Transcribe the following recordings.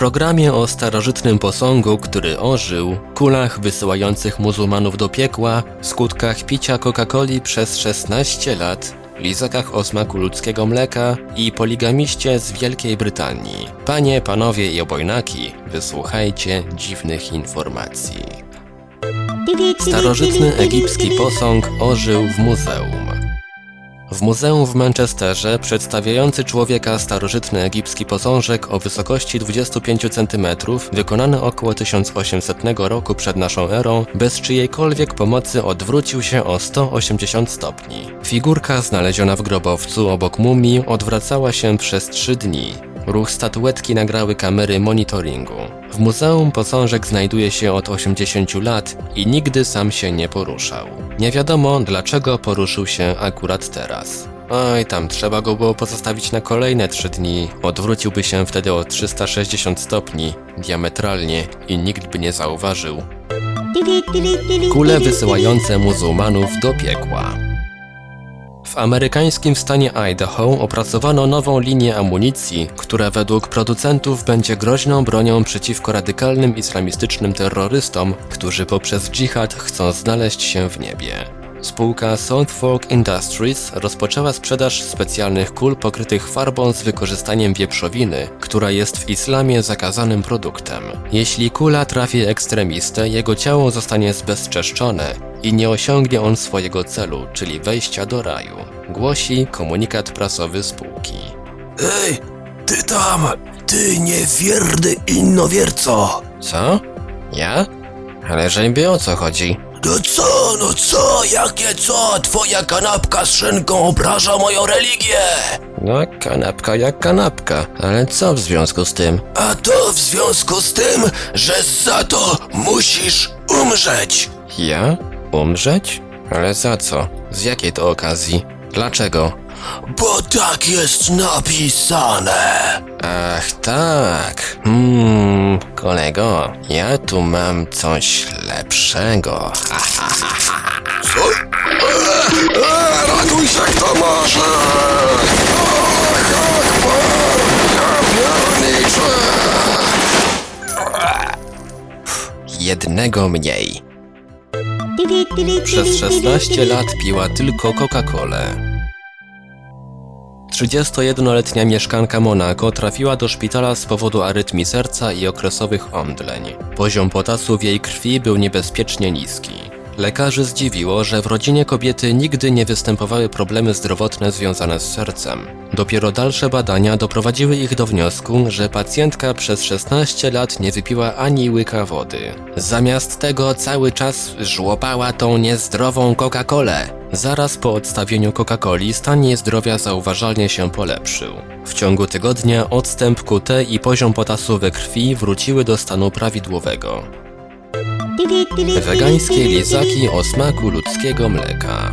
Programie o starożytnym posągu, który ożył, kulach wysyłających muzułmanów do piekła, skutkach picia Coca-Coli przez 16 lat, lizakach o smaku ludzkiego mleka i poligamiście z Wielkiej Brytanii. Panie, panowie i obojnaki, wysłuchajcie dziwnych informacji. Starożytny egipski posąg ożył w muzeum. W muzeum w Manchesterze przedstawiający człowieka starożytny egipski posążek o wysokości 25 cm, wykonany około 1800 roku przed naszą erą, bez czyjejkolwiek pomocy odwrócił się o 180 stopni. Figurka znaleziona w grobowcu obok mumii odwracała się przez 3 dni. Ruch statuetki nagrały kamery monitoringu. W muzeum posążek znajduje się od 80 lat i nigdy sam się nie poruszał. Nie wiadomo dlaczego poruszył się akurat teraz. Oj, tam trzeba go było pozostawić na kolejne 3 dni. Odwróciłby się wtedy o 360 stopni, diametralnie i nikt by nie zauważył. Kule wysyłające muzułmanów do piekła. W amerykańskim stanie Idaho opracowano nową linię amunicji, która według producentów będzie groźną bronią przeciwko radykalnym islamistycznym terrorystom, którzy poprzez dżihad chcą znaleźć się w niebie. Spółka South Fork Industries rozpoczęła sprzedaż specjalnych kul pokrytych farbą z wykorzystaniem wieprzowiny, która jest w islamie zakazanym produktem. Jeśli kula trafi ekstremistę, jego ciało zostanie zbezczeszczone i nie osiągnie on swojego celu, czyli wejścia do raju, głosi komunikat prasowy spółki. Ej, ty tam! Ty niewierny innowierco! Co? Ja? Ale żeby o co chodzi? No co, no co, jakie co? Twoja kanapka z szynką obraża moją religię! No, kanapka jak kanapka, ale co w związku z tym? A to w związku z tym, że za to musisz umrzeć! Ja? Umrzeć? Ale za co? Z jakiej to okazji? Dlaczego? Bo tak jest napisane! Ach tak. Hmm, kolego, ja tu mam coś lepszego. Co? Eee, eee, ratuj się kto może! Och, Akbar! Ja pierniczę! Jednego mniej. Przez 16 lat piła tylko Coca-Colę. 31-letnia mieszkanka Monako trafiła do szpitala z powodu arytmii serca i okresowych omdleń. Poziom potasu w jej krwi był niebezpiecznie niski. Lekarzy zdziwiło, że w rodzinie kobiety nigdy nie występowały problemy zdrowotne związane z sercem. Dopiero dalsze badania doprowadziły ich do wniosku, że pacjentka przez 16 lat nie wypiła ani łyka wody. Zamiast tego cały czas żłopała tą niezdrową Coca-Colę. Zaraz po odstawieniu Coca-Coli stan jej zdrowia zauważalnie się polepszył. W ciągu tygodnia odstęp QT i poziom potasu we krwi wróciły do stanu prawidłowego. Wegańskie lizaki o smaku ludzkiego mleka.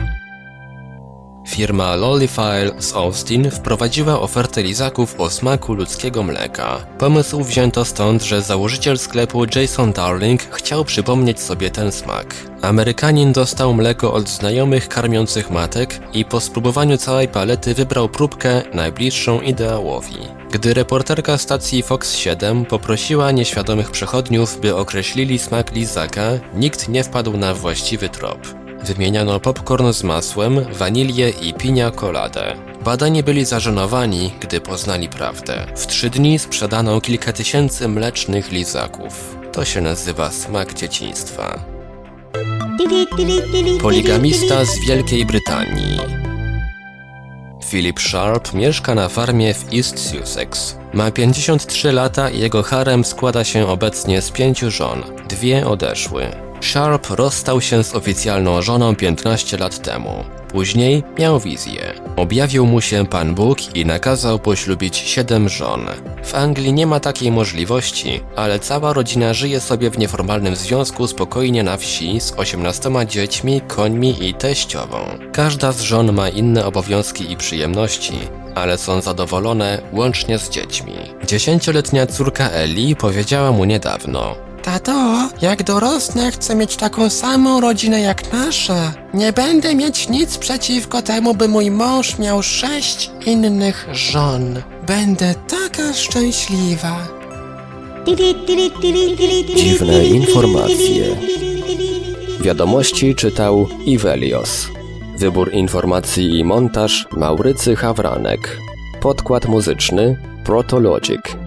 Firma Lollyfile z Austin wprowadziła ofertę lizaków o smaku ludzkiego mleka. Pomysł wzięto stąd, że założyciel sklepu Jason Darling chciał przypomnieć sobie ten smak. Amerykanin dostał mleko od znajomych karmiących matek i po spróbowaniu całej palety wybrał próbkę najbliższą ideałowi. Gdy reporterka stacji Fox 7 poprosiła nieświadomych przechodniów, by określili smak lizaka, nikt nie wpadł na właściwy trop. Wymieniano popcorn z masłem, wanilię i pinia coladę. Badani byli zażenowani, gdy poznali prawdę. W trzy dni sprzedano kilka tysięcy mlecznych lizaków. To się nazywa smak dzieciństwa. Poligamista z Wielkiej Brytanii. Philip Sharp mieszka na farmie w East Sussex. Ma 53 lata i jego harem składa się obecnie z pięciu żon. Dwie odeszły. Sharp rozstał się z oficjalną żoną 15 lat temu. Później miał wizję. Objawił mu się Pan Bóg i nakazał poślubić siedem żon. W Anglii nie ma takiej możliwości, ale cała rodzina żyje sobie w nieformalnym związku spokojnie na wsi z 18 dziećmi, końmi i teściową. Każda z żon ma inne obowiązki i przyjemności, ale są zadowolone łącznie z dziećmi. Dziesięcioletnia córka Eli powiedziała mu niedawno: Tato, jak dorosnę, chcę mieć taką samą rodzinę jak nasza. Nie będę mieć nic przeciwko temu, by mój mąż miał sześć innych żon. Będę taka szczęśliwa. Dziwne informacje. Wiadomości czytał Ivelios. Wybór informacji i montaż Maurycy Hawranek. Podkład muzyczny Protologic.